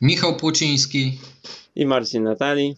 Michał Płociński. I Marcin Natali.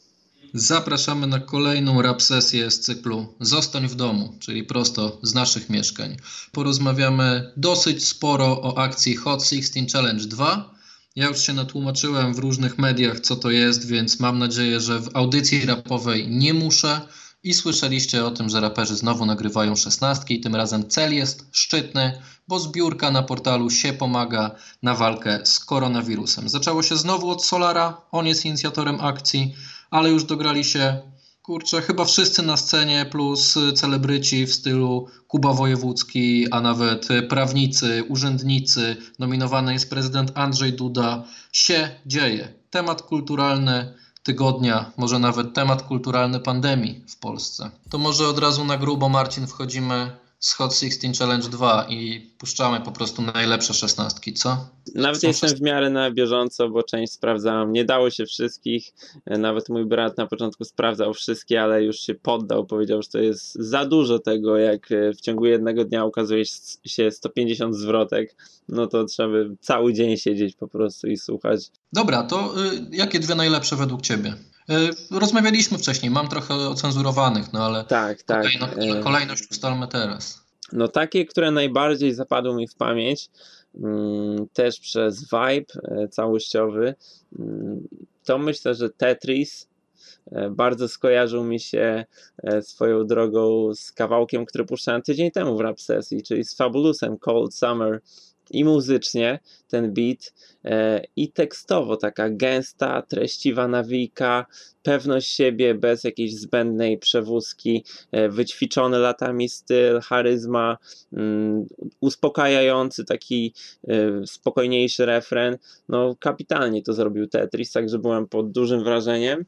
Zapraszamy na kolejną rap sesję z cyklu Zostań w domu, czyli prosto z naszych mieszkań. Porozmawiamy dosyć sporo o akcji Hot 16 Challenge 2. Ja już się natłumaczyłem w różnych mediach, co to jest, więc mam nadzieję, że w audycji rapowej nie muszę. I słyszeliście o tym, że raperzy znowu nagrywają szesnastki. Tym razem cel jest szczytny, bo zbiórka na portalu się pomaga na walkę z koronawirusem. Zaczęło się znowu od Solara, on jest inicjatorem akcji ale już dograli się, kurczę, chyba wszyscy na scenie, plus celebryci w stylu Kuba Wojewódzki, a nawet prawnicy, urzędnicy, nominowany jest prezydent Andrzej Duda. Się dzieje. Temat kulturalny tygodnia, może nawet temat kulturalny pandemii w Polsce. To może od razu na grubo, Marcin, wchodzimy z Hot 16 Challenge 2 i puszczamy po prostu najlepsze szesnastki, co? Nawet jestem w miarę na bieżąco, bo część sprawdzałam. Nie dało się wszystkich. Nawet mój brat na początku sprawdzał wszystkie, ale już się poddał. Powiedział, że to jest za dużo tego, jak w ciągu jednego dnia ukazuje się 150 zwrotek. No to trzeba cały dzień siedzieć po prostu i słuchać. Dobra, to y, jakie dwie najlepsze według Ciebie? Y, rozmawialiśmy wcześniej, mam trochę ocenzurowanych, no ale tak, tak. Kolejno, kolejność ustalmy teraz. No takie, które najbardziej zapadły mi w pamięć, mm, też przez vibe e, całościowy, mm, to myślę, że Tetris e, bardzo skojarzył mi się e, swoją drogą z kawałkiem, który puszczałem tydzień temu w rap sesji, czyli z Fabulusem Cold Summer i muzycznie ten beat e, i tekstowo taka gęsta, treściwa nawika, pewność siebie bez jakiejś zbędnej przewózki, e, wyćwiczony latami styl, charyzma, mm, uspokajający taki e, spokojniejszy refren. No kapitalnie to zrobił Tetris, także byłem pod dużym wrażeniem.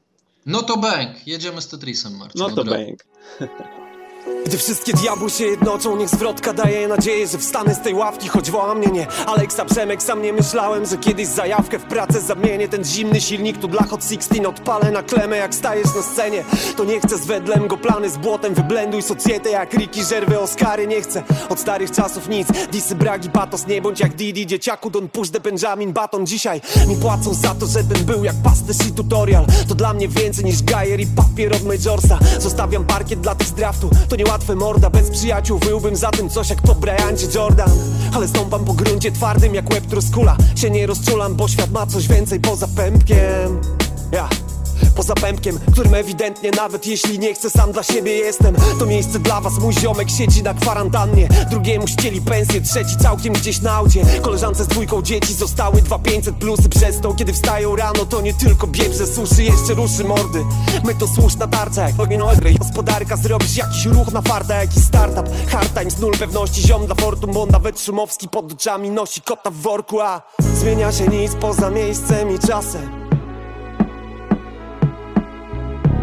No to bank, jedziemy z Tetrisem, Marcin. No to bank. Gdy wszystkie diabły się jednoczą, niech zwrotka daje nadzieję, że wstanę z tej ławki, choć woła mnie nie. Aleksa Przemek, sam nie myślałem, że kiedyś zajawkę w pracę zamienię. Ten zimny silnik tu dla Hot 16 odpalę na klemę jak stajesz na scenie. To nie chcę z wedlem go plany z błotem, wyblenduj socjetę jak Ricky, żerwy Oscary. Nie chcę od starych czasów nic, disy, bragi, patos, nie bądź jak Didi Dzieciaku, don push the Benjamin Baton Dzisiaj mi płacą za to, żebym był jak pasterz i tutorial. To dla mnie więcej niż gajer i papier od Majorsa. Zostawiam parkiet dla tych z draftu, to nie łatwe morda Bez przyjaciół wyłbym za tym coś jak po Bryancie Jordan. Ale stąpam po gruncie twardym jak łeb truskula. Się nie rozczulam, bo świat ma coś więcej poza pępkiem. Ja Poza pępkiem, którym ewidentnie nawet jeśli nie chcę sam dla siebie jestem. To miejsce dla was, mój ziomek siedzi na kwarantannie. Drugiemu ścieli pensję, trzeci całkiem gdzieś na aucie Koleżance z dwójką dzieci zostały dwa 500 plusy przez to. Kiedy wstają rano to nie tylko biebrze suszy, jeszcze ruszy mordy. My to słuszna tarcza jak ogień Gospodarka zrobisz jakiś ruch na farta, jakiś startup. Hard times, nul pewności, ziom dla fortum Bo nawet Szumowski pod oczami nosi kota w worku A zmienia się nic poza miejscem i czasem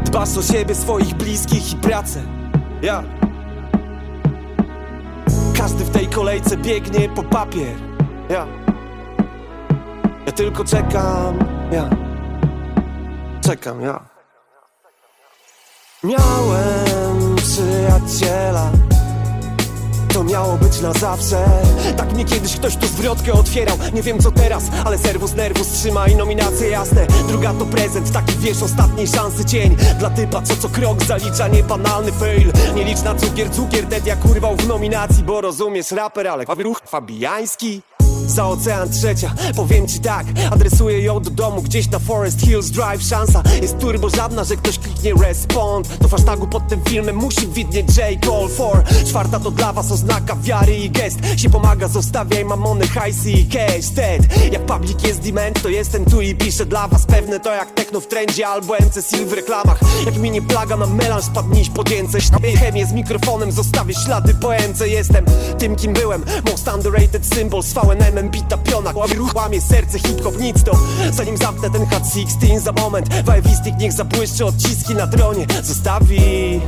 Dbasz o siebie, swoich bliskich i pracę. Ja. Każdy w tej kolejce biegnie po papier. Ja. Ja tylko czekam. Ja. Czekam, ja. Miałem przyjaciela to miało być na zawsze. Tak mnie kiedyś ktoś tu zwrotkę otwierał. Nie wiem co teraz, ale serwus nerwus trzyma i nominacje jasne. Druga to prezent, taki wiesz ostatniej szansy cień. Dla typa co co krok zalicza niebanalny fail. Nie licz na cukier, cukier, dead jak urwał w nominacji Bo rozumiesz raper, ale ruch fabiański za ocean trzecia Powiem ci tak, adresuję ją do domu Gdzieś na Forest Hills Drive. Szansa jest turbo żadna, że ktoś kliknie respond. To hashtagu pod tym filmem musi widnieć J. Call for Czwarta to dla was oznaka wiary i gest. Się pomaga, zostawiaj mamony, hajsy i cash. Ted, jak public jest dement To jestem tu i piszę dla was Pewne. To jak techno w trendzie albo MC Sil w reklamach. Jak mi nie plaga na melanż Spadniś podzięce. Chemię z mikrofonem Zostawię ślady po MC Jestem tym kim byłem. Most underrated symbol z VNM bita piona Łamie serce hip-hop, nic to Zanim zamknę ten hat 16 za moment Wajwistik niech zabłyszczy odciski na tronie Zostawi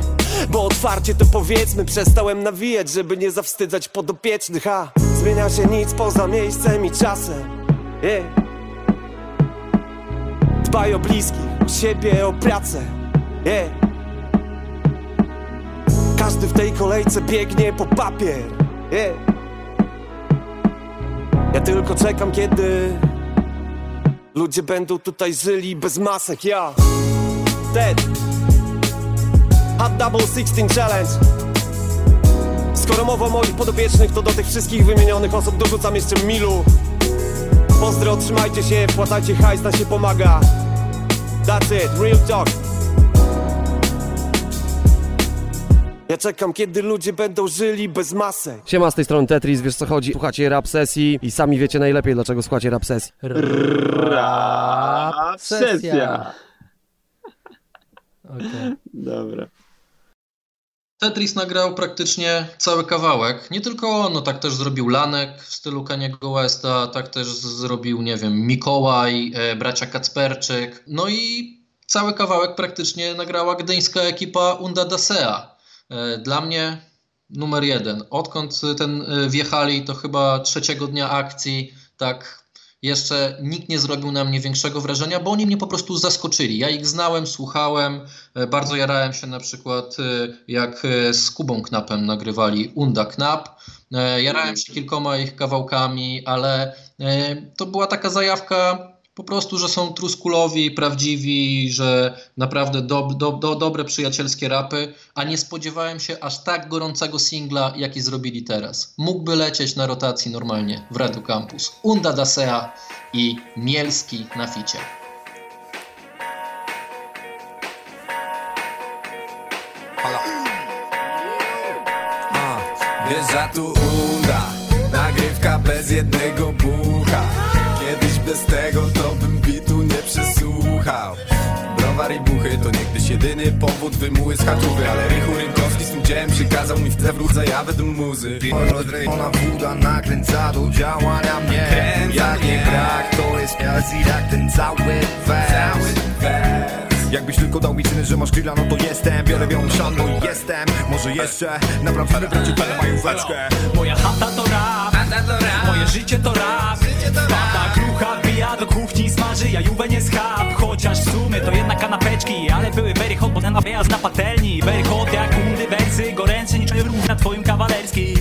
Bo otwarcie to powiedzmy Przestałem nawijać, żeby nie zawstydzać podopiecznych A zmienia się nic poza miejscem i czasem yeah. Dbaj o bliskich, o siebie, o pracę yeah. Każdy w tej kolejce biegnie po papier yeah. Ja tylko czekam kiedy Ludzie będą tutaj żyli bez masek, ja. Dead Hot Double 16 Challenge. Skoro mowa o moich podopiecznych, to do tych wszystkich wymienionych osób dorzucam jeszcze Milu. Pozdro, trzymajcie się, wpłacajcie hajs, na się pomaga. That's it, real talk Ja czekam, kiedy ludzie będą żyli bez masek Siema, z tej strony Tetris, wiesz co chodzi? Słuchacie rap sesji i sami wiecie najlepiej, dlaczego słuchacie rap sesji. Rap sesja. Okej. Dobra. Tetris nagrał praktycznie cały kawałek. Nie tylko on, no tak też zrobił Lanek w stylu Kaniego Westa, tak też zrobił, nie wiem, Mikołaj, e, bracia Kacperczyk. No i cały kawałek praktycznie nagrała gdyńska ekipa Unda Dasea. E, Dla mnie numer jeden. Odkąd ten e, wjechali, to chyba trzeciego dnia akcji, tak jeszcze nikt nie zrobił na mnie większego wrażenia, bo oni mnie po prostu zaskoczyli. Ja ich znałem, słuchałem, e, bardzo jarałem się na przykład jak z Kubą Knapem nagrywali Unda Knap. Jarałem się kilkoma ich kawałkami, ale to była taka zajawka po prostu, że są truskulowi, prawdziwi, że naprawdę do, do, do, dobre przyjacielskie rapy, a nie spodziewałem się aż tak gorącego singla, jaki zrobili teraz. Mógłby lecieć na rotacji normalnie w Radio Campus. Unda Dasea i Mielski na ficie. A, Wjeżdża tu unda Nagrywka bez jednego bucha Kiedyś bez tego to bym bitu nie przesłuchał. Browar i buchy to niegdyś jedyny powód wymuły z chatrówy Ale Rychu Rynkowski z tym dziełem przykazał mi w wrót zajawę do muzy. Ona woda nakręca do działania mnie. Jak nie brak, to jest miast i tak ten cały wers. Jakbyś tylko dał mi czyny, że masz grilla, no to jestem. Biorę białą szanną i jestem. Może jeszcze Naprawdę bracie tyle mają Moja chata to rap, moje życie to rap. Pada krucha, wbija do kuchni, smaży, ja juwę nie schab. Chociaż w sumie to jednak kanapeczki, ale były very hot, bo ten wyjazd na patelni. Very hot jak undy wersy, goręce niczym rów na twoim kawalerski.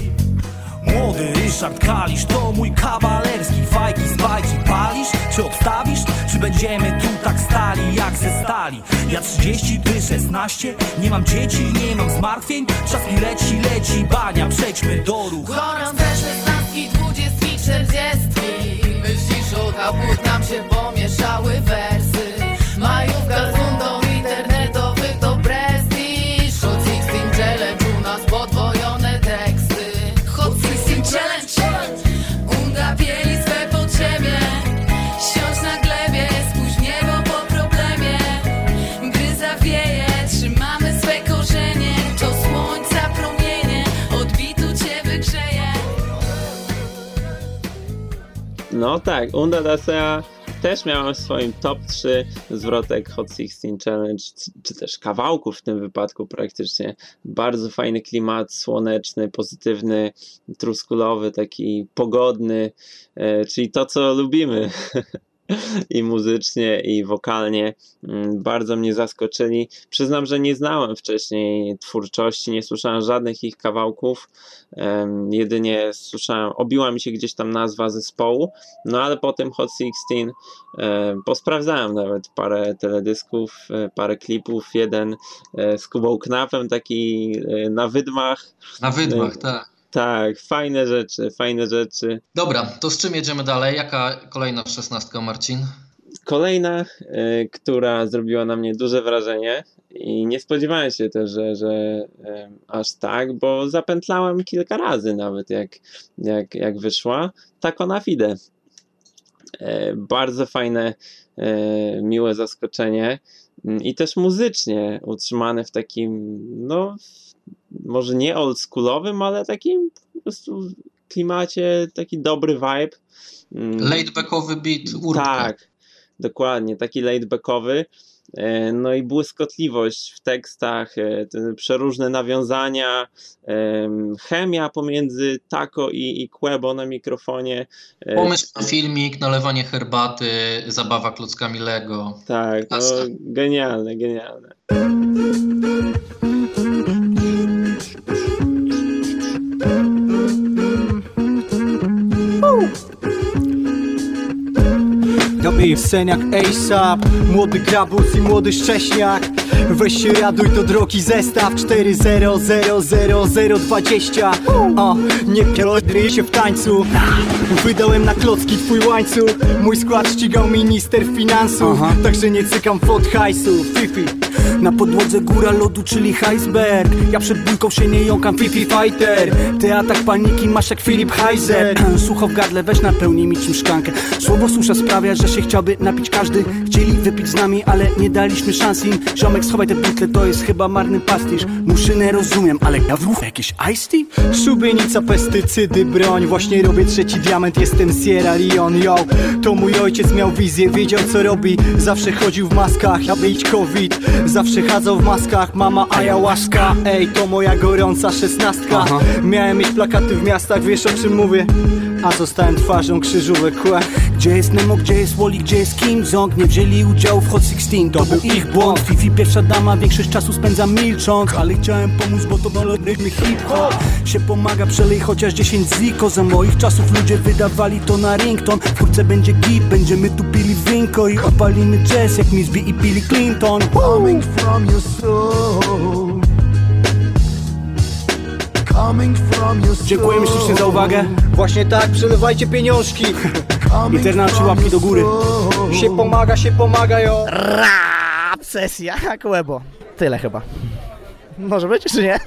Młody Ryszard Kalisz to mój kawalerski. Fajki z bajki palisz, czy odstawisz? Czy będziemy tu tak stali jak ze stali? Ja 30, ty 16, nie mam dzieci, nie mam zmartwień. Czas mi leci, leci, bania, przejdźmy do ruchu. Gorące szesnastki, dwudziestki, czterdziestki. Myślisz o kaput, nam się pomieszały wersy No tak, Unda Dasea też miałem w swoim top 3 zwrotek Hot 16 Challenge, czy też kawałków w tym wypadku praktycznie. Bardzo fajny klimat, słoneczny, pozytywny, truskulowy, taki pogodny, e, czyli to co lubimy. I muzycznie, i wokalnie. Mm, Bardzo mnie zaskoczyli. Przyznam, że nie znałem wcześniej twórczości, nie słyszałem żadnych ich kawałków. Jedynie słyszałem, obiła mi się gdzieś tam nazwa zespołu, no ale po tym Hot 16 e, posprawdzałem nawet parę teledysków, e, parę klipów, jeden e, z Kubą Knapem, taki e, na wydmach. Na wydmach, tak. Tak, fajne rzeczy, fajne rzeczy. Dobra, to z czym jedziemy dalej? Jaka kolejna szesnastka, Marcin? Kolejna, e, która zrobiła na mnie duże wrażenie i nie spodziewałem się też, że, że em, aż tak, bo zapętlałem kilka razy nawet jak, jak, jak wyszła, tak ona fide. E, Bardzo fajne, miłe zaskoczenie mm, i też muzycznie utrzymane w takim, no może nie oldschoolowym, ale takim po prostu klimacie, taki dobry vibe. Mm, Laidbackowy beat, urka. tak. dokładnie, taki laidbackowy. E, no i błyskotliwość w tekstach, e, przeróżne nawiązania, chemia pomiędzy Taco i, i Quebo na mikrofonie. E, Pomysł na filmik, nalewanie herbaty, zabawa klockami Lego. Tak, no, genialne, genialne. Gabi, seniak ASAP Młody grabus i młody szcześniak Weź się raduj do drogi zestaw. 4000020 O, nie pierdry się w tańcu. Wydałem na klocki twój łańcuch. Mój skład ścigał minister finansów. Także nie cykam fot hajsu. Fifi. Na podłodze góra lodu, czyli iceberg Ja przed bójką się nie jąkam, Fifi Fighter. Ty atak paniki masz jak Filip Heiser. Sucho w gardle, weź napełnij mi czym szklankę. Słowo susza sprawia, że się chciałby napić. Każdy Chcieli wypić z nami, ale nie daliśmy szans im. Ziomek schowaj te butle, to jest chyba marny pastisz. Muszynę rozumiem, ale ja w jakieś ice tea? Szubienica, pestycydy, broń. Właśnie robię trzeci diament, jestem Sierra Leone, yo. To mój ojciec miał wizję, wiedział co robi. Zawsze chodził w maskach, aby iść covid. Zawsze chadzał w maskach, mama ayahuasca Ej, to moja gorąca szesnastka. Miałem mieć plakaty w miastach, wiesz o czym mówię a zostałem twarzą krzyżówek kłe Gdzie jest Nemo, gdzie jest Wally, gdzie jest Kim Jong? Nie wzięli udziału w Hot 16, to był ich błąd. Fifi pierwsza dama, większość czasu spędza milcząc. Ale chciałem pomóc, bo to rytmy hip-hop. Się pomaga, przelej chociaż 10 ziko. Za moich czasów ludzie wydawali to na rington W kurce będzie git, będziemy tu pili winko I opalimy jazz jak Miss B i Billy Clinton. Coming from your soul Dziękujemy ślicznie za uwagę. Właśnie tak, przelewajcie pieniążki. Internaci łapki do góry. Się pomaga, się pomaga, jo. Rap sesja, jak łebo. Tyle chyba. Może być, czy nie?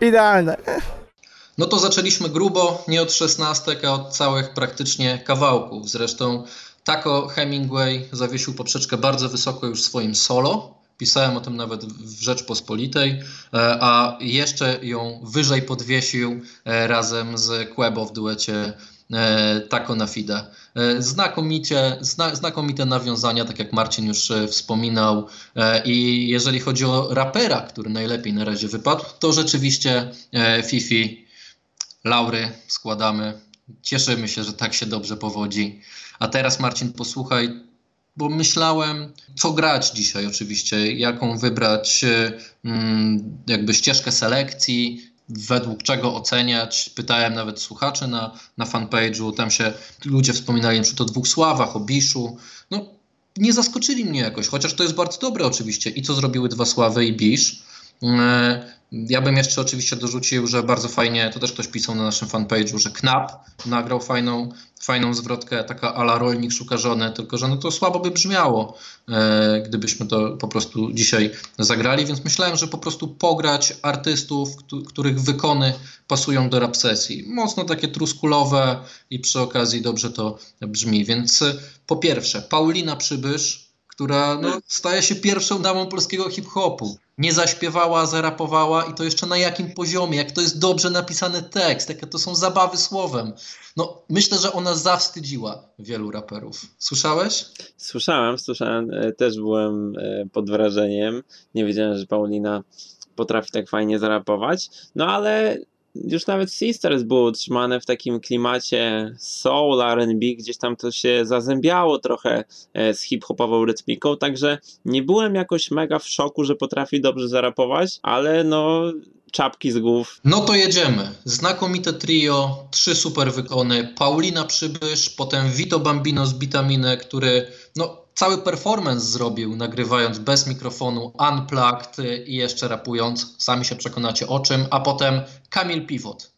Idealne. No to zaczęliśmy grubo, nie od szesnastek, a od całych praktycznie kawałków. Zresztą Taco Hemingway zawiesił poprzeczkę bardzo wysoko już swoim solo. Pisałem o tym nawet w Rzeczpospolitej, e, a jeszcze ją wyżej podwiesił e, razem z Quebo w duecie e, Taco na Fide. Znakomicie, zna, znakomite nawiązania, tak jak Marcin już wspominał. I jeżeli chodzi o rapera, który najlepiej na razie wypadł, to rzeczywiście Fifi, Laury składamy. Cieszymy się, że tak się dobrze powodzi. A teraz Marcin, posłuchaj bo myślałem, co grać dzisiaj oczywiście, jaką wybrać e, mm, jakby ścieżkę selekcji, według czego oceniać. Pytałem nawet słuchaczy na, na fanpage'u, tam się ludzie wspominali na przykład o dwóch sławach, o Biszu. No, nie zaskoczyli mnie jakoś, chociaż to jest bardzo dobre oczywiście. I co zrobiły dwa sławy i Bisz. Ja bym jeszcze oczywiście dorzucił, że bardzo fajnie, to też ktoś pisał na naszym fanpage'u, że Knap nagrał fajną, fajną zwrotkę, taka ala rolnik szuka żony, tylko że no to słabo by brzmiało, e, gdybyśmy to po prostu dzisiaj zagrali, więc myślałem, że po prostu pograć artystów, których wykony pasują do rap sesji. Mocno takie truskulowe i przy okazji dobrze to brzmi, więc e, po pierwsze Paulina Przybysz, która no, staje się pierwszą damą polskiego hip-hopu nie zaśpiewała, zarapowała i to jeszcze na jakim poziomie, jak to jest dobrze napisany tekst, jakie to są zabawy słowem. No, myślę, że ona zawstydziła wielu raperów. Słyszałeś? Słyszałem, słyszałem, e, też byłem e, pod wrażeniem. Nie wiedziałem, że Paulina potrafi tak fajnie zarapować. No ale już nawet Sisters było utrzymane w takim klimacie soul, R&B, gdzieś tam to się zazębiało trochę e, z hip-hopową rytmiką, także nie byłem jakoś mega w szoku, że potrafi dobrze zarapować, ale no czapki z głów. No to jedziemy. Znakomite trio, trzy super wykony. Paulina Przybysz, potem Vito Bambino z Bitaminy, który no, cały performance zrobił, nagrywając bez mikrofonu, unplugged i jeszcze rapując. Sami się przekonacie o czym. A potem Kamil Pivot.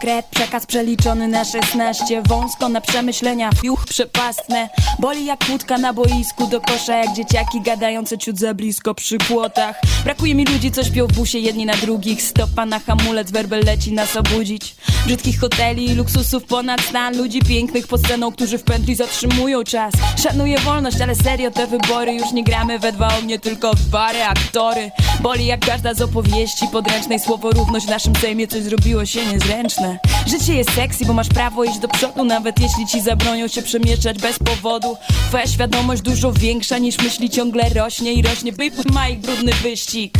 Konkret, przekaz przeliczony na 16 Wąsko na przemyślenia, fiuch przepastne. Boli jak łódka na boisku. Do kosza Jak dzieciaki gadające ciut za blisko przy płotach. Brakuje mi ludzi, co śpią w busie jedni na drugich. Stopa na hamulec, werbel leci nas obudzić. Brzydkich hoteli luksusów ponad stan. Ludzi pięknych pod sceną, którzy w pętli zatrzymują czas. Szanuję wolność, ale serio te wybory Już nie gramy we dwa. Ognie, tylko w bary aktory. Boli jak każda z opowieści podręcznej. Słowo równość w naszym sejmie. Coś zrobiło się niezręczne Życie jest sexy, bo masz prawo iść do przodu Nawet jeśli ci zabronią się przemieszczać bez powodu Twoja świadomość dużo większa niż myśli ciągle rośnie i rośnie By ma ich brudny wyścig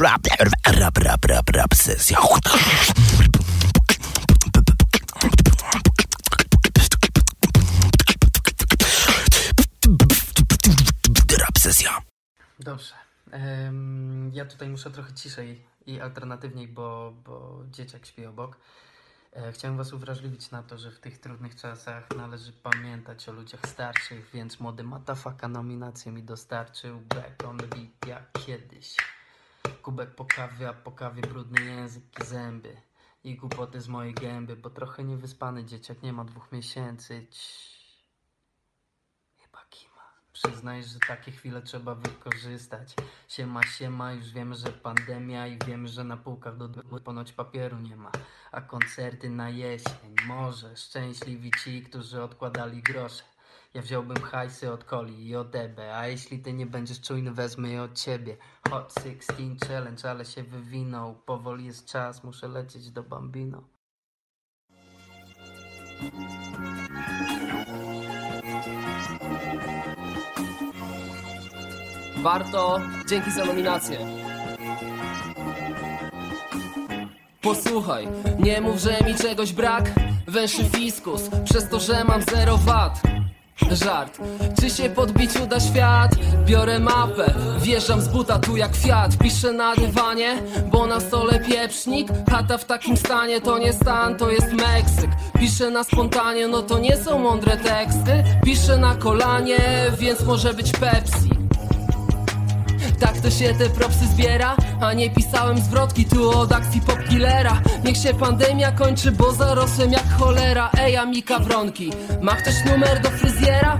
Rap, rap, rap, rap. Rap sesja. Dobrze. Ja tutaj muszę trochę ciszej i alternatywniej, bo, bo dzieciak śpi obok. E, chciałem Was uwrażliwić na to, że w tych trudnych czasach należy pamiętać o ludziach starszych, więc młody Matafaka nominację mi dostarczył Back on the beat jak kiedyś. Kubek po kawie, a po kawie brudny język i zęby. I głupoty z mojej gęby, bo trochę niewyspany dzieciak nie ma dwóch miesięcy. Przyznaj, że takie chwile trzeba wykorzystać. Siema, siema, już wiemy, że pandemia i wiemy, że na półkach do ponoć papieru nie ma. A koncerty na jesień, może szczęśliwi ci, którzy odkładali grosze. Ja wziąłbym hajsy od Coli i od Ebe, a jeśli ty nie będziesz czujny, wezmę je od ciebie. Hot 16 challenge, ale się wywinął. Powoli jest czas, muszę lecieć do Bambino. Warto, dzięki za nominację. Posłuchaj, nie mów, że mi czegoś brak. Węszy fiskus, przez to, że mam zero wat Żart, czy się podbić uda świat? Biorę mapę, wjeżdżam z buta tu jak Fiat. Piszę na dywanie, bo na stole pieprznik. Chata w takim stanie to nie stan, to jest Meksyk. Piszę na spontanie, no to nie są mądre teksty. Piszę na kolanie, więc może być Pepsi to się te propsy zbiera A nie pisałem zwrotki tu od akcji popkillera Niech się pandemia kończy, bo zarosłem jak cholera Ej, Amika Wronki, ma ktoś numer do fryzjera?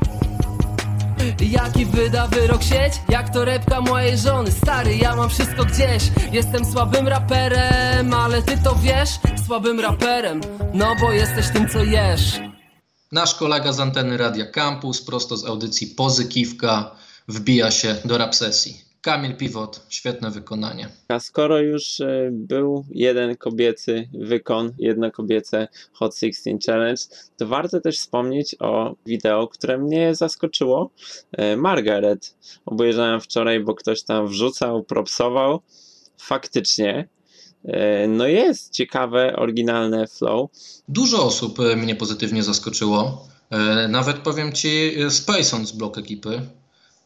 Jaki wyda wyrok sieć? Jak to repka mojej żony Stary, ja mam wszystko gdzieś Jestem słabym raperem, ale ty to wiesz? Słabym raperem, no bo jesteś tym co jesz Nasz kolega z anteny Radia Campus, prosto z audycji Pozykiwka, wbija się do rap sesji. Kamil Piwot, świetne wykonanie. A skoro już e, był jeden kobiecy wykon, jedno kobiece Hot 16 Challenge, to warto też wspomnieć o wideo, które mnie zaskoczyło. E, Margaret. Obejrzałem wczoraj, bo ktoś tam wrzucał, propsował. Faktycznie. e, No jest ciekawe, oryginalne flow. Dużo osób mnie pozytywnie zaskoczyło. Nawet powiem ci, e, Spacon z blok ekipy.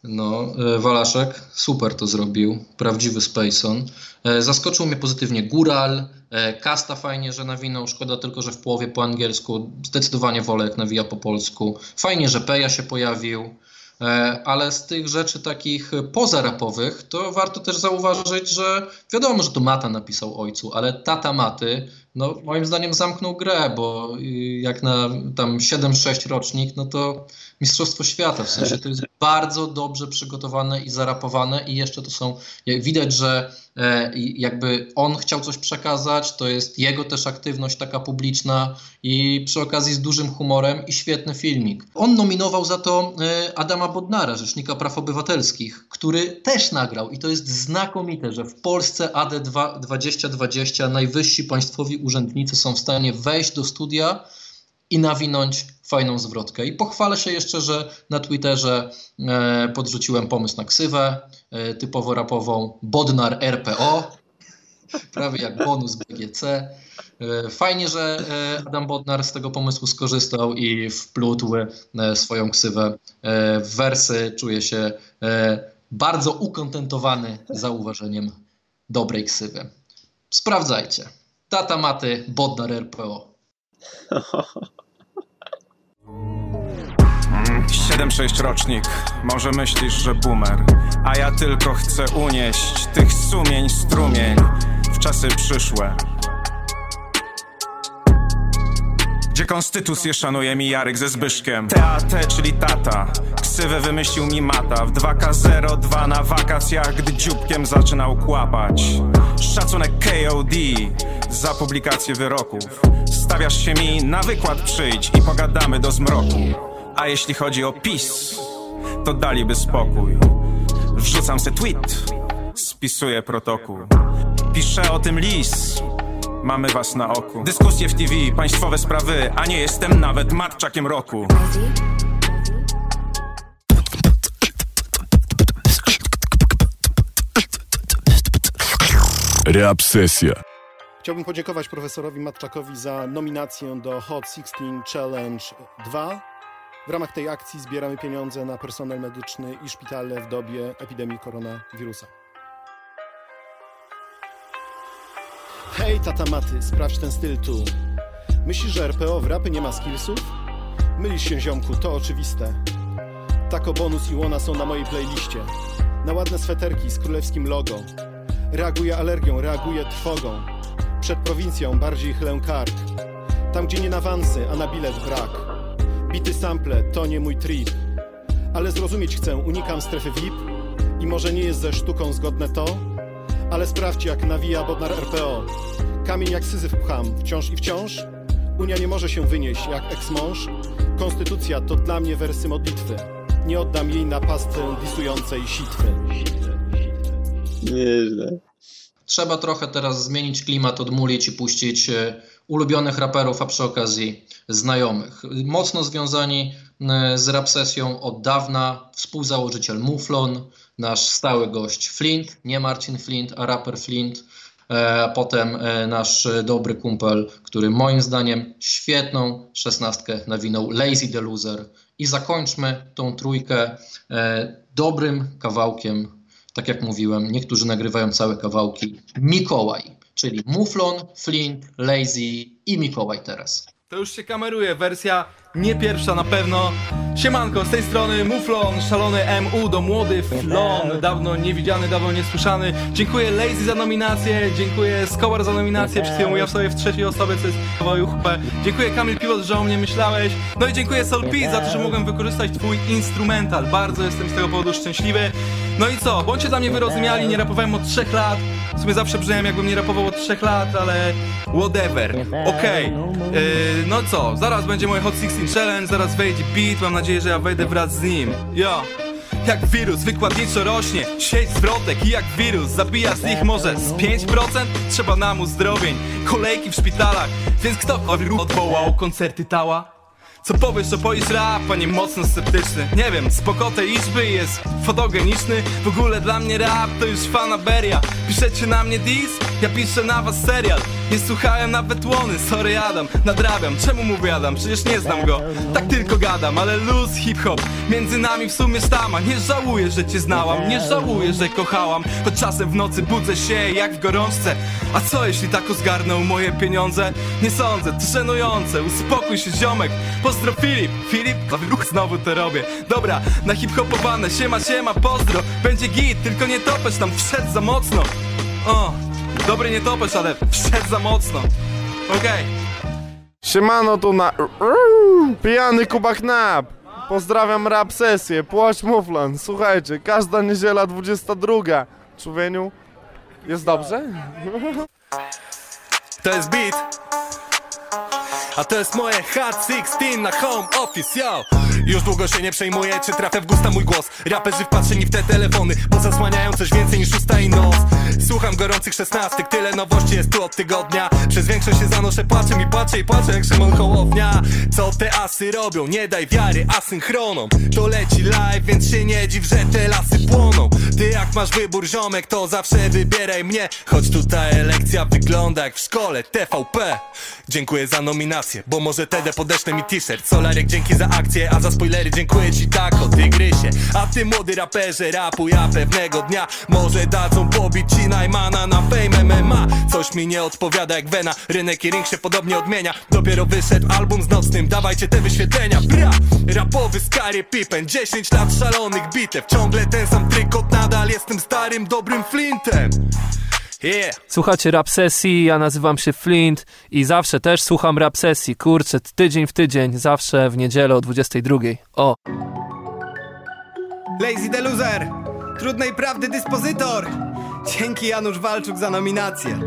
No, e, Walaszek super to zrobił, prawdziwy Spacon. E, Zaskoczył mnie pozytywnie Góral, e, Kasta fajnie, że nawinął, szkoda tylko, że w połowie po angielsku. Zdecydowanie wolę, jak nawija po polsku. Fajnie, że Peja się pojawił. Ale z tych rzeczy takich pozarapowych, to warto też zauważyć, że wiadomo, że to Mata napisał ojcu, ale tata Maty, no moim zdaniem zamknął grę, bo y, jak na tam 7-6 rocznik, no to Mistrzostwo Świata, w sensie to jest bardzo dobrze przygotowane i zarapowane i jeszcze to są, widać, że e, jakby on chciał coś przekazać, to jest jego też aktywność taka publiczna i przy okazji z dużym humorem i świetny filmik. On nominował za to e, Adama Bodnara, Rzecznika Praw Obywatelskich, który też nagrał i to jest znakomite, że w Polsce AD 2020 najwyżsi państwowi urzędnicy są w stanie wejść do studia i nawinąć fajną zwrotkę. I pochwalę się jeszcze, że na Twitterze e, podrzuciłem pomysł na ksywę e, typowo rapową Bodnar RPO, prawie jak bonus BGC. E, Fajnie, że Adam Bodnar z tego pomysłu skorzystał i wplótł swoją ksywę w wersy. Czuję się bardzo ukontentowany zauważeniem dobrej ksywy. Sprawdzajcie. Tata Maty Bodnar RPO. 7-6 rocznik, może myślisz, że boomer. A ja tylko chcę unieść tych sumień strumień W czasy przyszłe. Gdzie konstytucję szanuje mi Jarek ze Zbyszkiem? TAT, czyli tata. Ksywę wymyślił mi mata. W 2K02 na wakacjach Gdy dzióbkiem zaczynał kłapać. Szacunek KOD Za publikację wyroków Stawiasz się mi na wykład przyjdź I pogadamy do zmroku A jeśli chodzi o PiS to daliby spokój. Wrzucam se tweet, spisuję protokół. Piszę o tym list, mamy was na oku. Dyskusje w TV, państwowe sprawy, a nie jestem nawet matczakiem roku. Rap sesja. Chciałbym podziękować profesorowi Matczakowi za nominację do Hot 16 Challenge 2. W ramach tej akcji zbieramy pieniądze na personel medyczny i szpitale w dobie epidemii koronawirusa. Hej, tata Maty, sprawdź ten styl tu. Myślisz, że RPO w rapy nie ma skillsów? Mylisz się, ziomku, to oczywiste. Tako Bonus i Łona są na mojej playliście. Na ładne sweterki z królewskim logo. Reaguję alergią, reaguję trwogą. Przed prowincją bardziej chlę kark. Tam, gdzie nie na wansy, a na bilet brak. Bity sample to nie mój trip. Ale zrozumieć chcę, unikam strefy VIP. I może nie jest ze sztuką zgodne to, ale sprawdźcie jak nawija Bodnar RPO. Kamień jak syzyf pcham, wciąż i wciąż. Unia nie może się wynieść jak ex-mąż. Konstytucja to dla mnie wersy modlitwy. Nie oddam jej na pastę disującej sitwy. Nieźle. Trzeba trochę teraz zmienić klimat, odmulić i puścić e, ulubionych raperów, a przy okazji znajomych. Mocno związani e, z rap sesją od dawna współzałożyciel Muflon, nasz stały gość Flint, nie Marcin Flint, a raper Flint, e, a potem nasz dobry kumpel, który moim zdaniem świetną szesnastkę nawinął Lazy the Loser. I zakończmy tą trójkę dobrym kawałkiem, tak jak mówiłem, niektórzy nagrywają całe kawałki, Mikołaj, czyli Muflon, Flint, Lazy i Mikołaj teraz. To już się kameruje, wersja nie pierwsza na pewno. Siemanko, z tej strony Muflon, szalony MU do młody Flon, dawno niewidziany, dawno niesłyszany. Dziękuję Lazy za nominację, dziękuję Skowar za nominację, przed chwilą mówiłem sobie w trzeciej osobie, co jest chupę. Dziękuję Kamil Piłot, że o mnie myślałeś. No i dziękuję Sol P za to, że mogłem wykorzystać twój instrumental. Bardzo jestem z tego powodu szczęśliwy. No i co, bądźcie dla mnie wyrozumiali, nie rapowałem od trzech lat. W sumie zawsze brzmiałem jakbym nie rapował od trzech lat, ale whatever. Okej, okay. yy, no co, zaraz będzie moje Hot 16 Challenge, zaraz wejdzie beat, mam nadzieję, że ja wejdę wraz z nim. Jo. Jak wirus wykładniczo rośnie Sieć zwrotek i jak wirus Zabija z nich może z 5% Trzeba nam uzdrowień Kolejki w szpitalach. Więc kto odwołał koncerty Tała? Co powiesz, to powiesz rap, panie mocno sceptyczny? Nie wiem, spoko tej liczby jest fotogeniczny. W ogóle dla mnie rap to już fanaberia. Piszecie na mnie dis, ja piszę na was serial Nie słuchałem nawet łony, sorry Adam Nadrabiam, czemu mówię Adam, przecież nie znam go. Tak tylko gadam, ale luz hip-hop. Między nami w sumie sztama. Nie żałuję, że cię znałam, nie żałuję, że kochałam. Choć czasem w nocy budzę się jak w gorączce. A co jeśli tako zgarnął moje pieniądze? Nie sądzę, to żenujące, uspokój się ziomek. Pozdro Filip, Filip, ruch znowu to robię. Dobra, na hip-hopowane, siema siema, pozdro. Będzie git, tylko nie topeć tam, wszedł za mocno. O, dobry nie topesz, ale wszedł za mocno. Okej. Okay. Siemano tu na... Pijany Kuba Knap Pozdrawiam rap sesję, płać muflan Słuchajcie, każda niedziela 22 Człowieniu, jest dobrze? To jest beat. A to jest moje Hot 16 na home office, yo Już długo się nie przejmuję, czy trafia w gusta mój głos. Raperzy wpatrzeni w te telefony, bo zasłaniają coś więcej niż usta i nos. Słucham gorących szesnastek, tyle nowości jest tu od tygodnia. Przez większość się zanoszę, płaczę i płaczę i płaczę jak Szymon Hołownia. Co te asy robią? Nie daj wiary asynchronom To leci live, więc się nie dziw, że te lasy płoną. Ty jak masz wybór ziomek, to zawsze wybieraj mnie. Choć tutaj lekcja wygląda jak w szkole TVP Dziękuję za nominację, bo może TD podeszle mi t-shirt. Solarek dzięki za akcję, a za spoilery dziękuję ci tak o tygrysie. A ty młody raperze rapu, ja pewnego dnia Może dadzą pobić ci Najmana na Fame MMA Coś mi nie odpowiada jak Wena. Rynek i ring się podobnie odmienia. Dopiero wyszedł album z nocnym, dawajcie te wyświetlenia. Bra! Rapowy Scary Pippen. 10 lat szalonych bitew. Ciągle ten sam trykot, nadal jestem starym dobrym Flintem. Słuchacie rap sesji, ja nazywam się Flint i zawsze też słucham rap sesji. Kurczę, tydzień w tydzień, zawsze w niedzielę o 22. O. Lazy the Loser, trudnej prawdy dyspozytor. Dzięki Janusz Walczuk za nominację.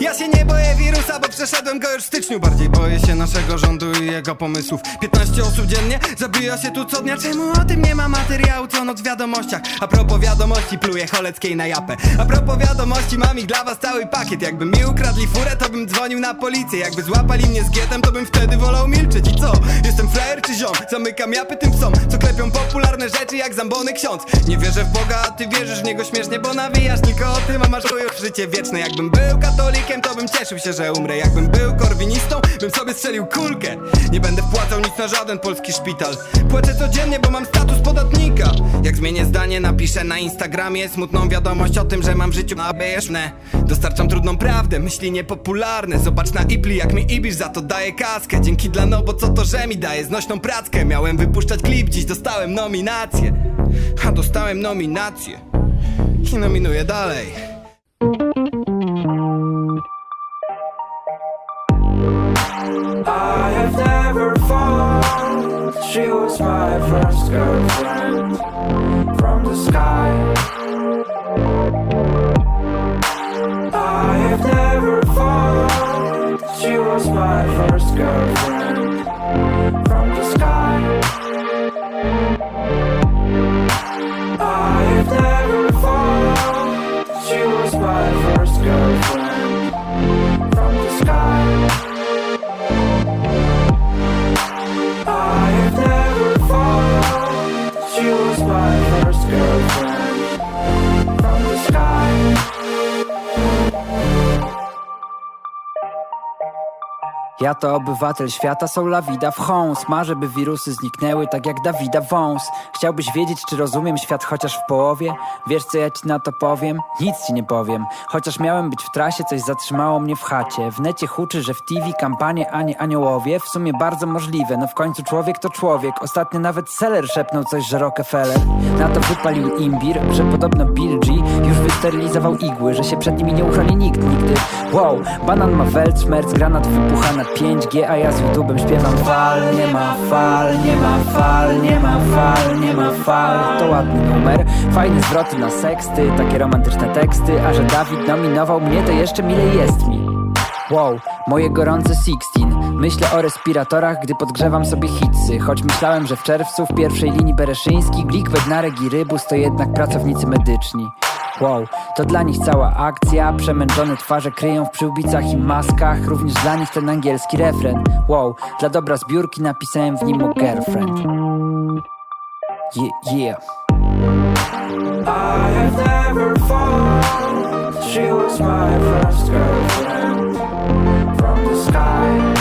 Ja się nie boję wirusa, bo przeszedłem go już w styczniu. Bardziej boję się naszego rządu i jego pomysłów. 15 osób dziennie zabija się tu co dnia. Czemu o tym nie ma materiału co noc w wiadomościach? A propos wiadomości pluję Choleckiej na japę. A propos wiadomości mam ich dla was cały pakiet. Jakby mi ukradli furę to bym dzwonił na policję. Jakby złapali mnie z gietem to bym wtedy wolał milczeć. I co? Jestem frajer czy ziom? Zamykam japy tym psom Co klepią popularne rzeczy jak zambony ksiądz. Nie wierzę w Boga, a ty wierzysz w niego śmiesznie Bo nawijasz tylko o tym, a masz chuju w życie wieczne Jakbym był katolikiem to bym cieszył się, że umrę. Jakbym był korwinistą, bym sobie strzelił kulkę. Nie będę wpłacał nic na żaden polski szpital. Płacę codziennie, bo mam status podatnika. Jak zmienię zdanie, napiszę na Instagramie Smutną wiadomość o tym, że mam w życiu na obejeszne Dostarczam trudną prawdę, myśli niepopularne. Zobacz na Ipli, jak mi Ibisz za to daje kaskę. Dzięki dla no, bo co to, że mi daje znośną prackę? Miałem wypuszczać klip, dziś dostałem nominację. A dostałem nominację. I nominuję dalej never fallen. She was my first girlfriend from the sky. I have never fallen. She was my first girlfriend Ja to obywatel świata, są la vida w Holmes Marzę, by wirusy zniknęły, tak jak Dawida Wąs. Chciałbyś wiedzieć, czy rozumiem świat chociaż w połowie? Wiesz, co ja ci na to powiem? Nic ci nie powiem. Chociaż miałem być w trasie, coś zatrzymało mnie w chacie. W necie huczy, że w TV kampanie, a nie aniołowie W sumie bardzo możliwe, no w końcu człowiek to człowiek. Ostatnio nawet Seller szepnął coś, że Rockefeller Na to wypalił imbir, że podobno Bill G Już wysterylizował igły, że się przed nimi nie uchroni nikt nigdy. Wow, banan ma welc, merc, granat wybucha na 5G A ja z YouTube'em śpiewam. Fal, nie ma fal, nie ma fal, nie ma fal, nie ma fal. To ładny numer, fajne zwroty na seksty Takie romantyczne teksty, a że Dawid nominował mnie to jeszcze milej jest mi. Wow, moje gorące 16 Myślę o respiratorach, gdy podgrzewam sobie hitsy. Choć myślałem, że w czerwcu w pierwszej linii Bereszyński Glik, Bednarek i Rybus to jednak pracownicy medyczni Wow, to dla nich cała akcja. Przemęczone twarze kryją w przyłbicach i maskach. Również dla nich ten angielski refren. Wow, dla dobra zbiórki napisałem w nim o girlfriend. Yeah, yeah. I have never fallen. She was my first girlfriend. From the sky.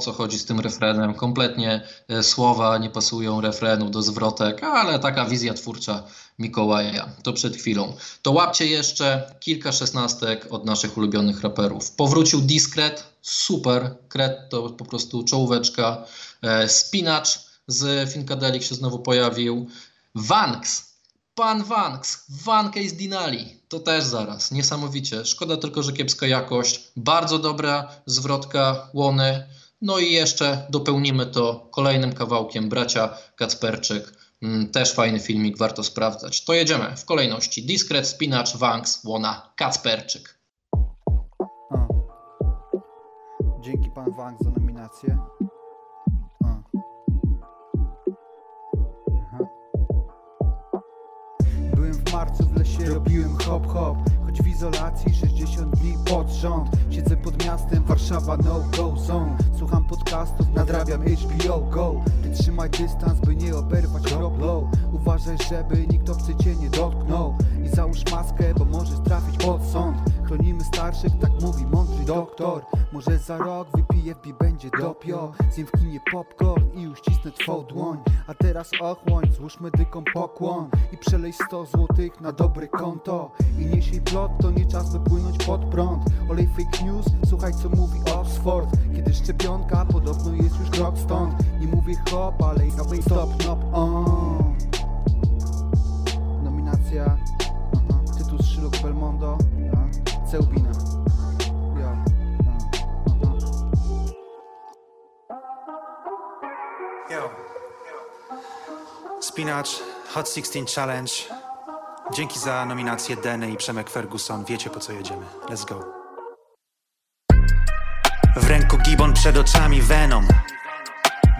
Co chodzi z tym refrenem. Kompletnie e, słowa nie pasują refrenu do zwrotek, ale taka wizja twórcza Mikołaja. To przed chwilą. To łapcie jeszcze kilka szesnastek od naszych ulubionych raperów. Powrócił Discret, super. Kret to po prostu czołóweczka. E, Spinacz z Finkadelik się znowu pojawił. Vanks, Pan Vanks, Vankę z Dinali. To też zaraz, niesamowicie. Szkoda tylko, że kiepska jakość. Bardzo dobra zwrotka łony. No i jeszcze dopełnimy to kolejnym kawałkiem bracia Kacperczyk. Mm, Też fajny filmik, warto sprawdzać. To jedziemy w kolejności. Discret, Spinacz, Vanks, Łona, Kacperczyk. Dzięki pan Wang za nominację. A. Byłem w marcu w lesie, robiłem hop hop Choć w izolacji 60 dni pod rząd. Siedzę pod miastem, Warszawa no go zone. Słucham podcastów, nadrabiam HBO Go. Ty trzymaj dystans, by nie oberwać rob Uważaj, żeby nikt obcy cię nie dotknął załóż maskę, bo możesz trafić pod sąd. Chronimy starszych, tak mówi mądry doktor. Może za rok wypiję w będzie dopio Zjem w kinie popcorn i uścisnę twą dłoń. A teraz ochłoń, złóż medykom pokłon. I przelej 100 złotych na dobre konto. I nieś jej plot, to nie czas by płynąć pod prąd. Olej fake news, słuchaj co mówi Oxford. Kiedy szczepionka podobno jest już krok stąd. Nie mówię hop, ale i stop, nop, on. Nominacja a. Ceubina Ja Yo. Spinacz, Hot 16 Challenge. Dzięki za nominację Deny i Przemek Ferguson. Wiecie po co jedziemy. Let's go. W ręku Gibbon, przed oczami Venom.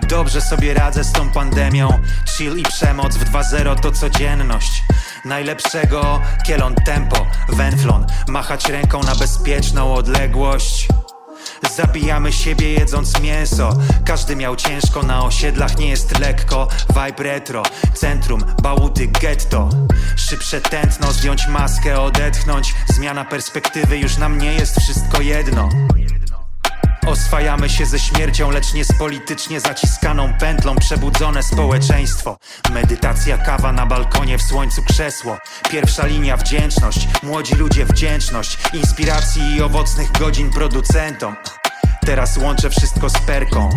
Dobrze sobie radzę z tą pandemią. Chill i przemoc w 2-0 to codzienność. Najlepszego. Kielon tempo, węflon. Machać ręką na bezpieczną odległość. Zabijamy siebie jedząc mięso. Każdy miał ciężko na osiedlach, nie jest lekko. Vibe retro, centrum, bałuty, getto. Szybsze tętno, zdjąć maskę, odetchnąć. Zmiana perspektywy, już nam nie jest wszystko jedno Oswajamy się ze śmiercią, lecz nie z politycznie zaciskaną pętlą. Przebudzone społeczeństwo. Medytacja, kawa na balkonie, w słońcu krzesło. Pierwsza linia wdzięczność, młodzi ludzie wdzięczność. Inspiracji i owocnych godzin producentom. Teraz łączę wszystko z perką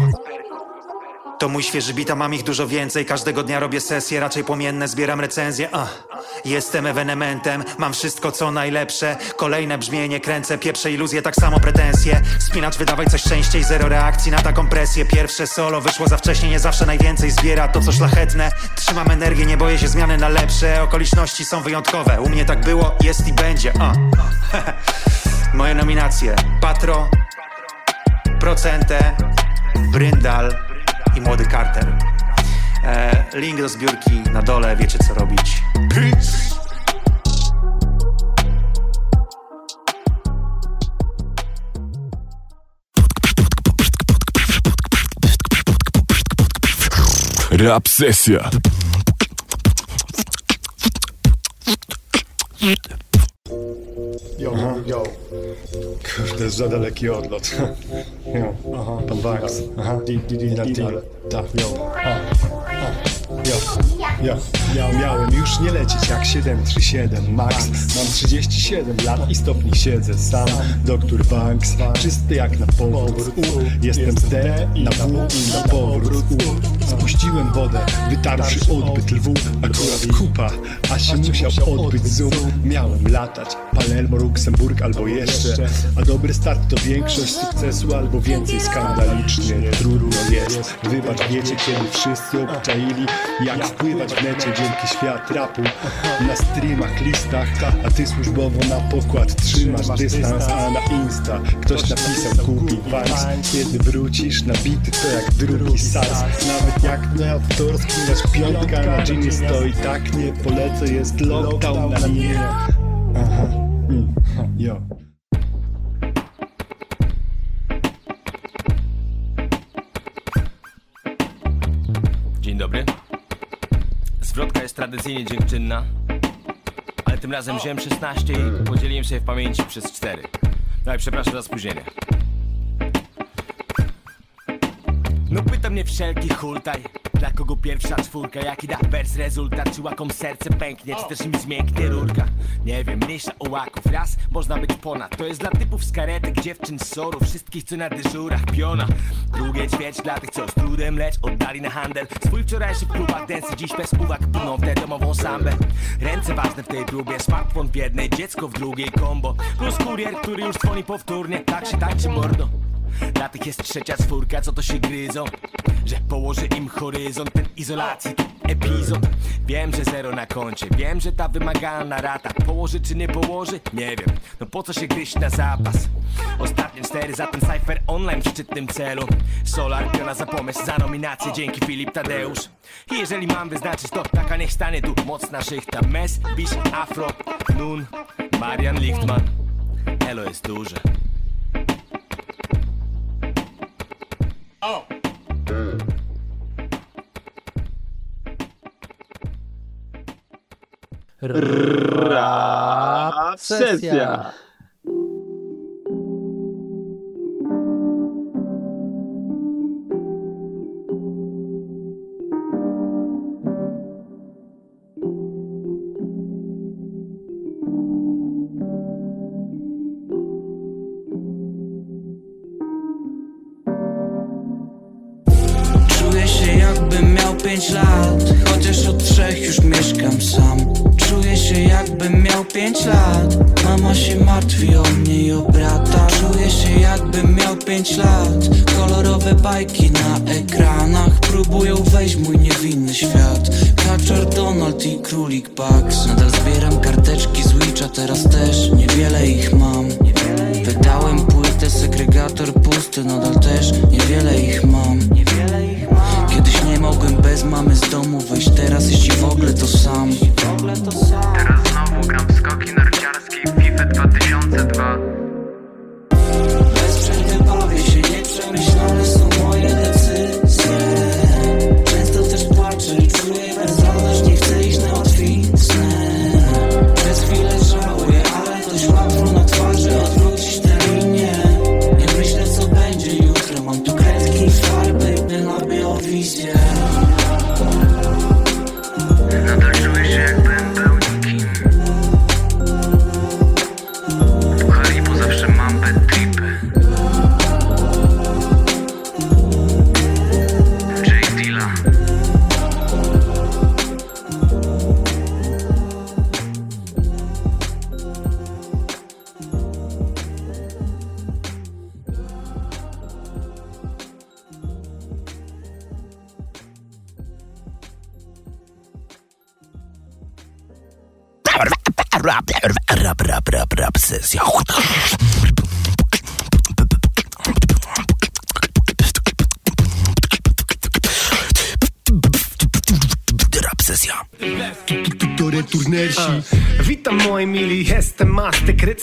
to mój świeży bita, mam ich dużo więcej. Każdego dnia robię sesje, raczej płomienne Zbieram recenzje, uh. Jestem ewenementem, mam wszystko co najlepsze. Kolejne brzmienie, kręcę, pieprze iluzje, tak samo pretensje. Spinacz, wydawaj coś częściej, zero reakcji na taką presję. Pierwsze solo wyszło za wcześnie, nie zawsze najwięcej zbiera. To co szlachetne Trzymam energię, nie boję się zmiany na lepsze. Okoliczności są wyjątkowe, u mnie tak było, jest i będzie, uh. Moje nominacje, Patro, Procente, Bryndal Młody Carter. E, link do zbiórki na dole, wiecie co robić. Peace! Rap sesja. Jo, jo. Kurde, za daleki odlot. Jo, aha, pan Banks. Aha, di, di, di, na deal. Tak, jo. A, a. Jo, jo, ja miałem już nie lecieć jak 737 Max. Mam 37 lat i stopni siedzę sam. Doktor Banks, czysty jak na powrót. U, jestem z D na W i na powrót. U Spuściłem wodę, wytarszy odbyt lwu. Akurat kupa, a się musiał odbyć zoom Miałem latać, Palermo, Luksemburg albo jeszcze. A dobry start to większość sukcesu albo więcej skandalicznie. Trudno jest, wybacz wiecie kiedy wszyscy obczaili jak wpływać w necie wielki świat rapu. Na streamach, listach A ty służbowo na pokład trzymasz dystans A na insta ktoś napisał kupi Vibes Kiedy wrócisz na bity to jak drugi SARS Nawet jak na autorskim masz piątka na ginie stoi. Tak nie polecę, jest lockdown na linie Aha, mm, jo. Dzień dobry. Zwrotka jest tradycyjnie dziękczynna, ale tym razem wziąłem 16 i podzieliłem się w pamięci przez 4. No i przepraszam za spóźnienie. No pyta mnie wszelki hultaj Dla kogo pierwsza czwórka, jaki da wers rezultat Czy łakom serce pęknie, czy też im zmięknie rurka. Nie wiem, mniejsza o łaków, raz można być ponad. To jest dla typów z karetek, dziewczyn z soru Wszystkich co na dyżurach piona. Drugie ćwierć dla tych co z trudem lecz oddali na handel. Swój wczorajszy w klubach dance dziś bez uwag płyną w tę domową sambę. Ręce ważne w tej próbie, smartfon w jednej, dziecko w drugiej kombo. Plus kurier, który już dzwoni powtórnie, tak się tańczy mordo dla tych jest trzecia czwórka, co to się gryzą Że położy im horyzont, ten izolacji to epizod. Wiem, że zero na koncie, wiem, że ta wymagalna rata Położy czy nie położy? Nie wiem, no po co się gryźć na zapas? Ostatnie cztery za ten cypher online w szczytnym celu. Solar piona za pomysł, za nominację, dzięki Filip Tadeusz. I jeżeli mam wyznaczyć to, taka niech stanie tu mocna szychta. Mes, Bisz, Afro, Nun, Marian Lichtman Elo jest duże Rap sesja. Pięć lat Chociaż od trzech już mieszkam sam. Czuję się jakbym miał pięć lat. Mama się martwi o mnie i o brata. Czuję się jakbym miał pięć lat. Kolorowe bajki na ekranach Próbują wejść mój niewinny świat. Kaczor Donald i królik Bugs. Nadal zbieram karteczki z Witcha Teraz też niewiele ich mam. Wydałem płytę, segregator pusty Nadal też niewiele ich mam mogłem bez mamy z domu wyjść. Teraz jeśli w ogóle to sam. Teraz znowu gram skoki narciarskie FIFA 2002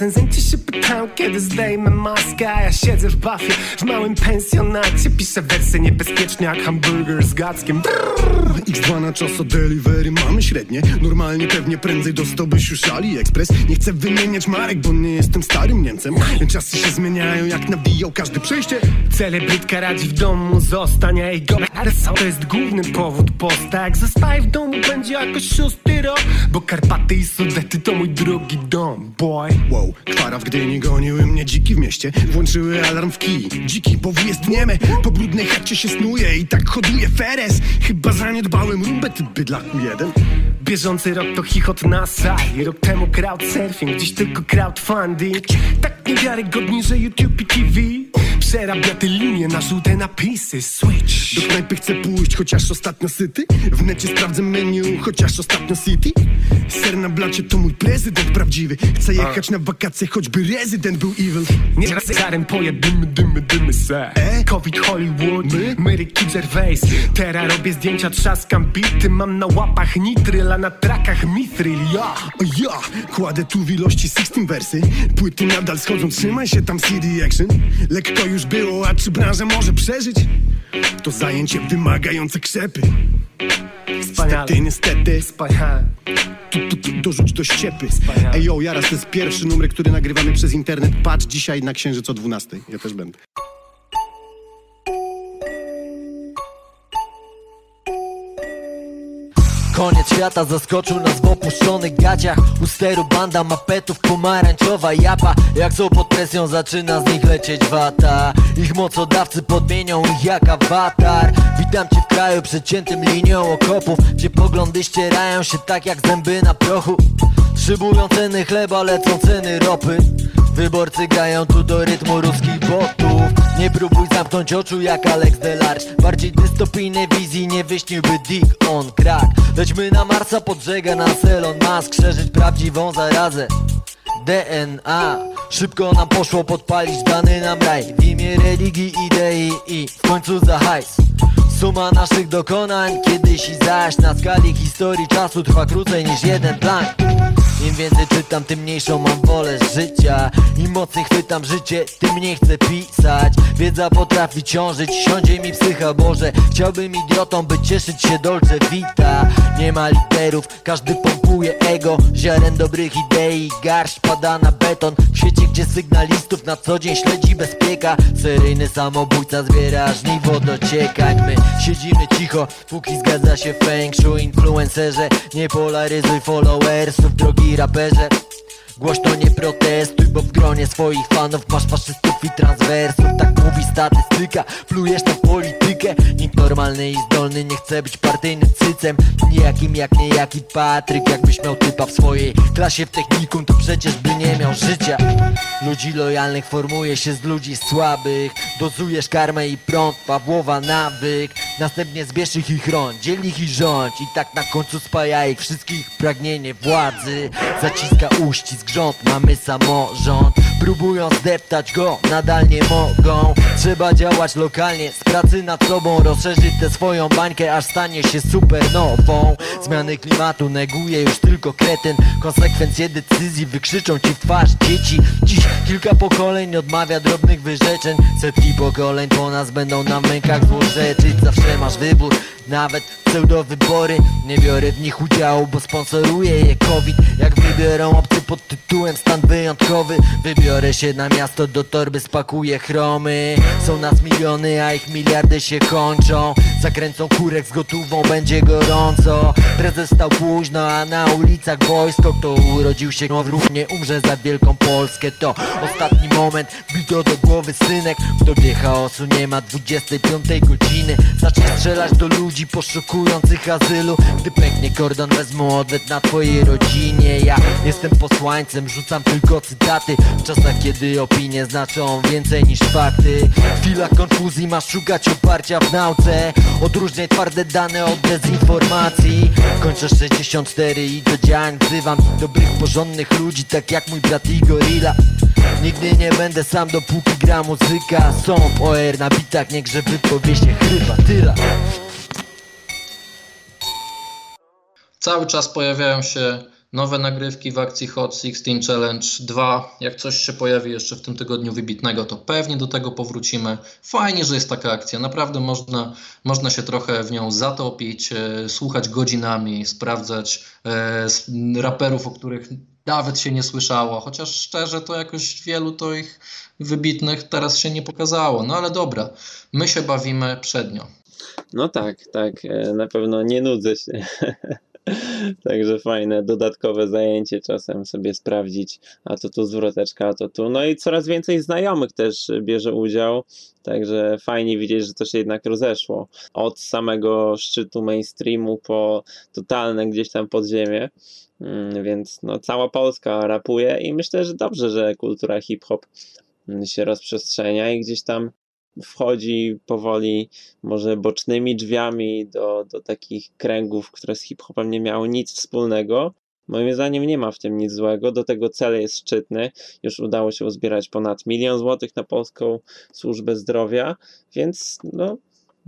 Recenzenci się pytają, kiedy zdejmę maskę A ja siedzę w bafie, w małym pensjonacie. Piszę wersy niebezpieczne jak hamburger z gackiem. X2 na czas o delivery mamy średnie. Normalnie pewnie prędzej dostałbyś już AliExpress Nie chcę wymieniać marek, bo nie jestem starym Niemcem. Czasy się zmieniają jak nawijał każde przejście. Celebrytka radzi w domu, zostań, a jej go To jest główny powód posta. Jak zostaje w domu, będzie jakoś szósty rok. Bo Karpaty i Sudety to mój drugi dom, boy. Wow, kwara w Gdyni goniły mnie dziki w mieście. Włączyły alarm w kij, dziki powój jest nieme. Po brudnej chacie się snuje i tak hoduje feres. Chyba zaniedbałem rumbę, ty bydlaku jeden. Bieżący rok to chichot na sali Rok temu crowdsurfing, dziś tylko crowdfunding. Tak niewiarygodnie, że YouTube i TV Przerabia te linie na żółte napisy Switch. Do knajpy chcę pójść, chociaż ostatnio syty. W necie sprawdzę menu, chociaż ostatnio city. Ser na blacie to mój prezydent prawdziwy. Chcę jechać na wakacje, choćby rezydent był evil. Nie z karem pojedymy, dymy, dymy se. Covid Hollywood, Mary Kid Gervais Teraz robię zdjęcia, trzaskam bity. Mam na łapach nitryl, a na trakach mithril, ja O ja, kładę tu w ilości 16 wersy. Płyty nadal schodzą, trzymaj się tam CD Action. Lekko już było, a czy branża może przeżyć? To zajęcie wymagające krzepy. Niestety, niestety. Wspaniale. Tu, tu, tu, dorzuć do ściepy. Ej yo, Jaras, to jest pierwszy numer, który nagrywamy przez internet. Patrz dzisiaj na Księżyc o 12 Ja też będę Koniec świata zaskoczył nas w opuszczonych gaciach. U steru banda mapetów, pomarańczowa japa. Jak są pod presją zaczyna z nich lecieć wata. Ich mocodawcy podmienią ich jak awatar. Witam cię w kraju przeciętym linią okopów Gdzie poglądy ścierają się tak jak zęby na prochu. Szybują ceny chleba, lecą ceny ropy. Wyborcy grają tu do rytmu ruskich botów Nie próbuj zamknąć oczu jak Alex Delarge Bardziej dystopijnej wizji nie wyśniłby Dick on crack. Lećmy na Marsa pod żega nas Elon Musk. Szerzyć prawdziwą zarazę DNA Szybko nam poszło podpalić dany nam raj. W imię religii, idei i w końcu za hajs Suma naszych dokonań Kiedyś i zaś na skali historii czasu Trwa krócej niż jeden plan. Im więcej czytam, tym mniejszą mam wolę życia. Im mocniej chwytam życie, tym mniej chcę pisać. Wiedza potrafi ciążyć, siądzie mi psycha Boże Chciałbym idiotą, by cieszyć się Dolce Vita Nie ma literów, każdy pompuje ego. Ziaren dobrych idei, garść pada na beton. W świecie, gdzie sygnalistów na co dzień śledzi bezpieka. Seryjny samobójca zbiera żniwo dociekań My siedzimy cicho, póki zgadza się feng shui Influencerze, nie polaryzuj followersów, drogi raperze Głośno nie protestuj, bo w gronie swoich fanów masz faszystów i transwersów. Tak mówi statystyka, plujesz na politykę. Nikt normalny i zdolny nie chce być partyjnym cycem. Nijakim jak niejaki Patryk Jakbyś miał typa w swojej klasie. W technikum To przecież by nie miał życia. Ludzi lojalnych formuje się z ludzi słabych. Dozujesz karmę i prąd, Pawłowa nawyk. Następnie zbierz ich i chroń, dziel ich i rządź I tak na końcu spaja ich wszystkich pragnienie władzy. Zaciska uścisk rząd, mamy samorząd Próbują zdeptać go, nadal nie mogą. Trzeba działać lokalnie, z pracy nad sobą Rozszerzyć tę swoją bańkę, aż stanie się supernową. Zmiany klimatu neguje już tylko kretyn. Konsekwencje decyzji wykrzyczą ci w twarz dzieci. Dziś kilka pokoleń odmawia drobnych wyrzeczeń. Setki pokoleń po nas będą na mękach złorzeczyć. Zawsze masz wybór, nawet pseudowybory. Nie biorę w nich udziału, bo sponsoruje je COVID. Jak wybiorą obcy pod tytułem stan wyjątkowy Wybiorę się na miasto, do torby spakuję chromy. Są nas miliony, a ich miliardy się kończą. Zakręcą kurek z gotówą, będzie gorąco. Prezes stał późno, a na ulicach wojsko. Kto urodził się no, równie umrze za wielką Polskę. To ostatni moment, wbij to do głowy synek. W dobie chaosu nie ma 25 godziny. Zacznij strzelać do ludzi poszukujących azylu. Gdy pęknie kordon wezmą odwet na twojej rodzinie. Ja jestem posłańcem, rzucam tylko cytaty. W czasach kiedy opinie znaczą więcej niż fakty. W chwilach konfuzji masz szukać oparcia w nauce. Odróżniaj twarde dane od dezinformacji. Kończę 64 i do działań wzywam Dobrych, porządnych ludzi, tak jak mój brat i gorilla Nigdy nie będę sam dopóki gra muzyka Są OR na bitach, nie grze wypowie się chryba tyla Cały czas pojawiają się nowe nagrywki w akcji Hot 16 Challenge 2. Jak coś się pojawi jeszcze w tym tygodniu wybitnego, to pewnie do tego powrócimy. Fajnie, że jest taka akcja. Naprawdę można, można się trochę w nią zatopić, e, słuchać godzinami, sprawdzać e, raperów, o których nawet się nie słyszało. Chociaż szczerze, to jakoś wielu to ich wybitnych teraz się nie pokazało. No ale dobra, my się bawimy przednio. No tak, tak, e, na pewno nie nudzę się. Także fajne, dodatkowe zajęcie czasem sobie sprawdzić, a to tu zwroteczka, a to tu. No i coraz więcej znajomych też bierze udział, także fajnie widzieć, że to się jednak rozeszło. Od samego szczytu mainstreamu po totalne gdzieś tam podziemie. Mm, Więc no, cała Polska rapuje i myślę, że dobrze, że kultura hip-hop się rozprzestrzenia i gdzieś tam wchodzi powoli, może bocznymi drzwiami do, do takich kręgów, które z hip-hopem nie miały nic wspólnego. Moim zdaniem nie ma w tym nic złego, do tego cel jest szczytny. Już udało się uzbierać ponad milion złotych na polską służbę zdrowia, więc no,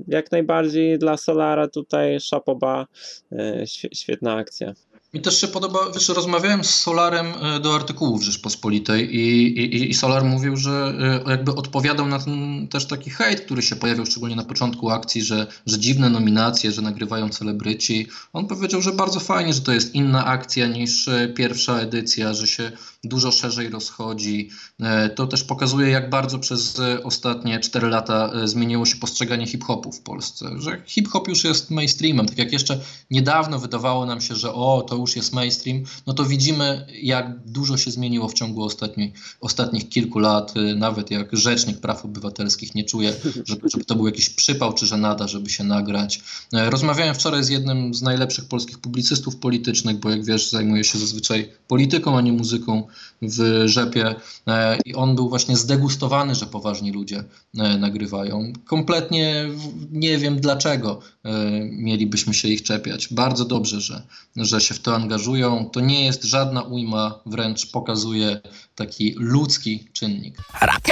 jak najbardziej dla Solara tutaj szapoba, e, świe- świetna akcja. Mi też się podoba, wiesz, rozmawiałem z Solarem e, do artykułów Rzeczpospolitej i, i, i Solar mówił, że e, jakby odpowiadał na ten też taki hejt, który się pojawił szczególnie na początku akcji, że, że dziwne nominacje, że nagrywają celebryci. On powiedział, że bardzo fajnie, że to jest inna akcja niż e, pierwsza edycja, że się dużo szerzej rozchodzi. E, To też pokazuje, jak bardzo przez e, ostatnie 4 lata e, zmieniło się postrzeganie hip-hopu w Polsce. Że hip-hop już jest mainstreamem. Tak jak jeszcze niedawno wydawało nam się, że o, to już jest mainstream, no to widzimy, jak dużo się zmieniło w ciągu ostatnich, ostatnich kilku lat. Nawet jak Rzecznik Praw Obywatelskich nie czuje, żeby, żeby to był jakiś przypał czy żenada, żeby się nagrać. Rozmawiałem wczoraj z jednym z najlepszych polskich publicystów politycznych, bo jak wiesz, zajmuje się zazwyczaj polityką, a nie muzyką w rzepie e, i on był właśnie zdegustowany, że poważni ludzie e, nagrywają. Kompletnie nie wiem dlaczego e, mielibyśmy się ich czepiać. Bardzo dobrze, że, że się w to angażują. To nie jest żadna ujma, wręcz pokazuje taki ludzki czynnik. Rap